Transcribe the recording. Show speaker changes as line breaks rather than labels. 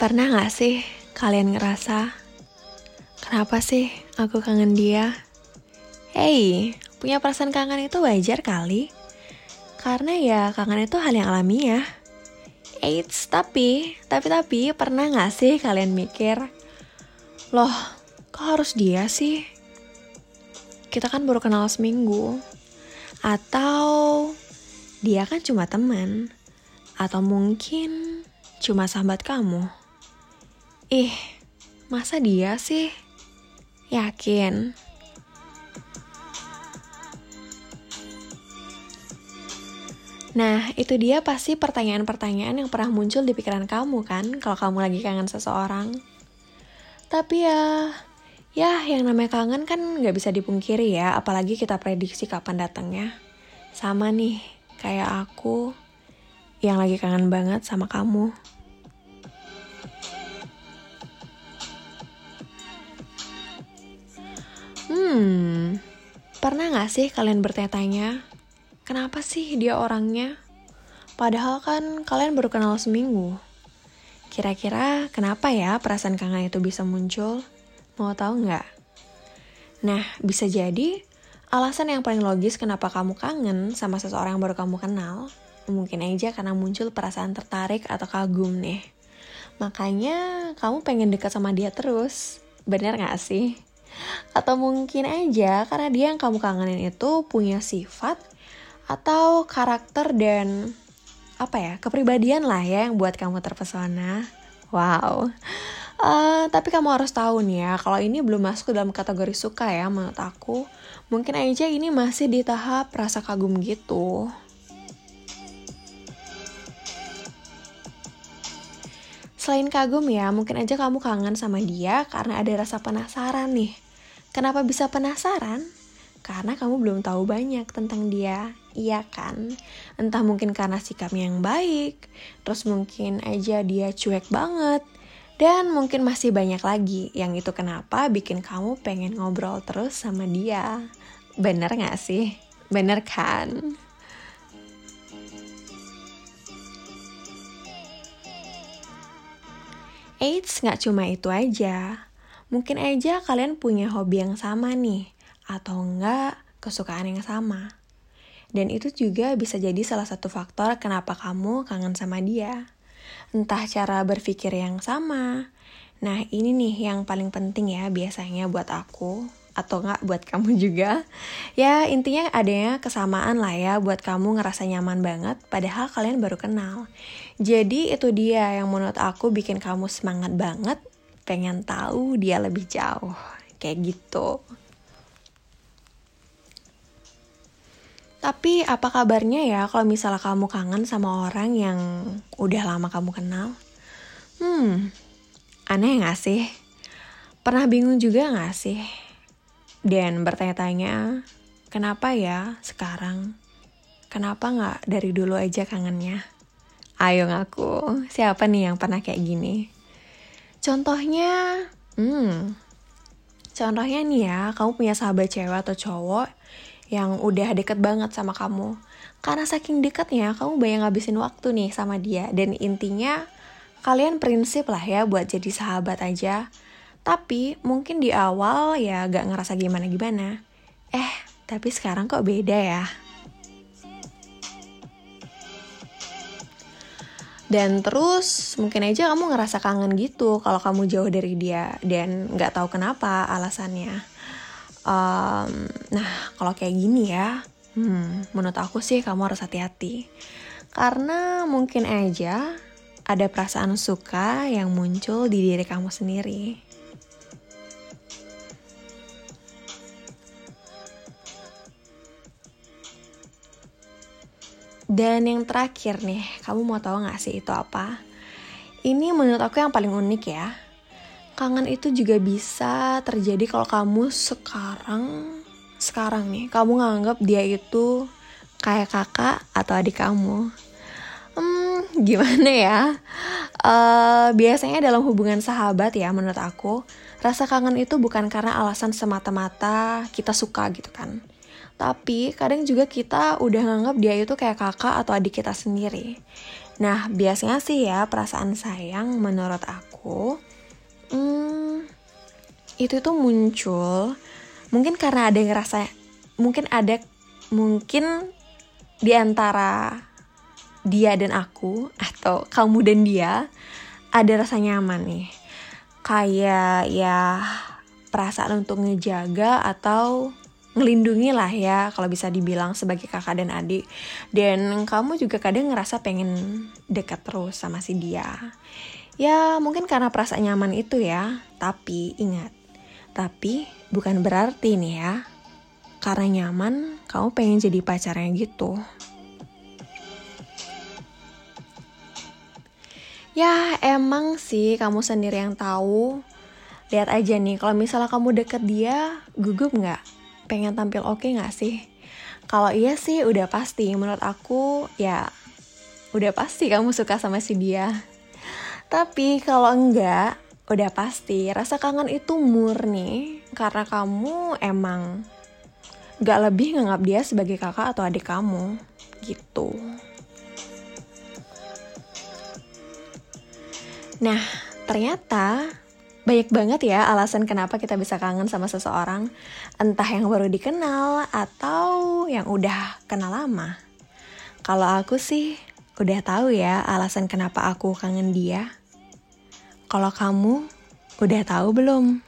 Pernah gak sih kalian ngerasa, kenapa sih aku kangen dia? Hey, punya perasaan kangen itu wajar kali. Karena ya kangen itu hal yang alamiah. Eits, tapi, tapi, tapi, pernah gak sih kalian mikir, loh, kok harus dia sih? Kita kan baru kenal seminggu. Atau dia kan cuma teman. Atau mungkin cuma sahabat kamu. Ih, masa dia sih? Yakin? Nah, itu dia pasti pertanyaan-pertanyaan yang pernah muncul di pikiran kamu kan, kalau kamu lagi kangen seseorang. Tapi ya, ya yang namanya kangen kan nggak bisa dipungkiri ya, apalagi kita prediksi kapan datangnya. Sama nih, kayak aku yang lagi kangen banget sama kamu. Hmm, pernah gak sih kalian bertanya-tanya, kenapa sih dia orangnya? Padahal kan kalian baru kenal seminggu. Kira-kira kenapa ya perasaan kangen itu bisa muncul? Mau tahu nggak? Nah, bisa jadi alasan yang paling logis kenapa kamu kangen sama seseorang yang baru kamu kenal, mungkin aja karena muncul perasaan tertarik atau kagum nih. Makanya kamu pengen dekat sama dia terus. Bener gak sih? Atau mungkin aja karena dia yang kamu kangenin itu punya sifat atau karakter dan apa ya kepribadian lah ya yang buat kamu terpesona. Wow. Uh, tapi kamu harus tahu nih ya, kalau ini belum masuk dalam kategori suka ya menurut aku. Mungkin aja ini masih di tahap rasa kagum gitu. Selain kagum ya, mungkin aja kamu kangen sama dia karena ada rasa penasaran nih. Kenapa bisa penasaran? Karena kamu belum tahu banyak tentang dia, iya kan? Entah mungkin karena sikapnya yang baik, terus mungkin aja dia cuek banget, dan mungkin masih banyak lagi yang itu kenapa bikin kamu pengen ngobrol terus sama dia. Bener gak sih? Bener kan? Eits, gak cuma itu aja. Mungkin aja kalian punya hobi yang sama nih, atau enggak kesukaan yang sama. Dan itu juga bisa jadi salah satu faktor kenapa kamu kangen sama dia. Entah cara berpikir yang sama. Nah, ini nih yang paling penting ya biasanya buat aku atau enggak buat kamu juga. Ya, intinya adanya kesamaan lah ya buat kamu ngerasa nyaman banget padahal kalian baru kenal. Jadi itu dia yang menurut aku bikin kamu semangat banget pengen tahu dia lebih jauh kayak gitu Tapi apa kabarnya ya kalau misalnya kamu kangen sama orang yang udah lama kamu kenal? Hmm, aneh gak sih? Pernah bingung juga gak sih? Dan bertanya-tanya, kenapa ya sekarang? Kenapa gak dari dulu aja kangennya? Ayo ngaku, siapa nih yang pernah kayak gini? Contohnya, hmm, contohnya nih ya, kamu punya sahabat cewek atau cowok yang udah deket banget sama kamu. Karena saking deketnya, kamu banyak ngabisin waktu nih sama dia. Dan intinya, kalian prinsip lah ya buat jadi sahabat aja. Tapi mungkin di awal ya gak ngerasa gimana-gimana. Eh, tapi sekarang kok beda ya? dan terus mungkin aja kamu ngerasa kangen gitu kalau kamu jauh dari dia dan nggak tahu kenapa alasannya um, nah kalau kayak gini ya hmm, menurut aku sih kamu harus hati-hati karena mungkin aja ada perasaan suka yang muncul di diri kamu sendiri Dan yang terakhir nih, kamu mau tahu gak sih itu apa? Ini menurut aku yang paling unik ya. Kangen itu juga bisa terjadi kalau kamu sekarang, sekarang nih, kamu nganggap dia itu kayak kakak atau adik kamu. Hmm, gimana ya? Uh, biasanya dalam hubungan sahabat ya menurut aku, rasa kangen itu bukan karena alasan semata-mata kita suka gitu kan tapi kadang juga kita udah nganggap dia itu kayak kakak atau adik kita sendiri. Nah, biasanya sih ya perasaan sayang menurut aku hmm, itu tuh muncul mungkin karena ada yang ngerasa mungkin ada mungkin di antara dia dan aku atau kamu dan dia ada rasa nyaman nih kayak ya perasaan untuk ngejaga atau ngelindungi lah ya kalau bisa dibilang sebagai kakak dan adik dan kamu juga kadang ngerasa pengen dekat terus sama si dia ya mungkin karena perasaan nyaman itu ya tapi ingat tapi bukan berarti nih ya, karena nyaman kamu pengen jadi pacarnya gitu. Ya emang sih kamu sendiri yang tahu. Lihat aja nih, kalau misalnya kamu deket dia, gugup nggak? Pengen tampil oke okay nggak sih? Kalau iya sih udah pasti, menurut aku ya udah pasti kamu suka sama si dia. Tapi kalau enggak, udah pasti rasa kangen itu murni karena kamu emang gak lebih nganggap dia sebagai kakak atau adik kamu gitu. Nah, ternyata banyak banget ya alasan kenapa kita bisa kangen sama seseorang, entah yang baru dikenal atau yang udah kenal lama. Kalau aku sih udah tahu ya alasan kenapa aku kangen dia. Kalau kamu udah tahu belum?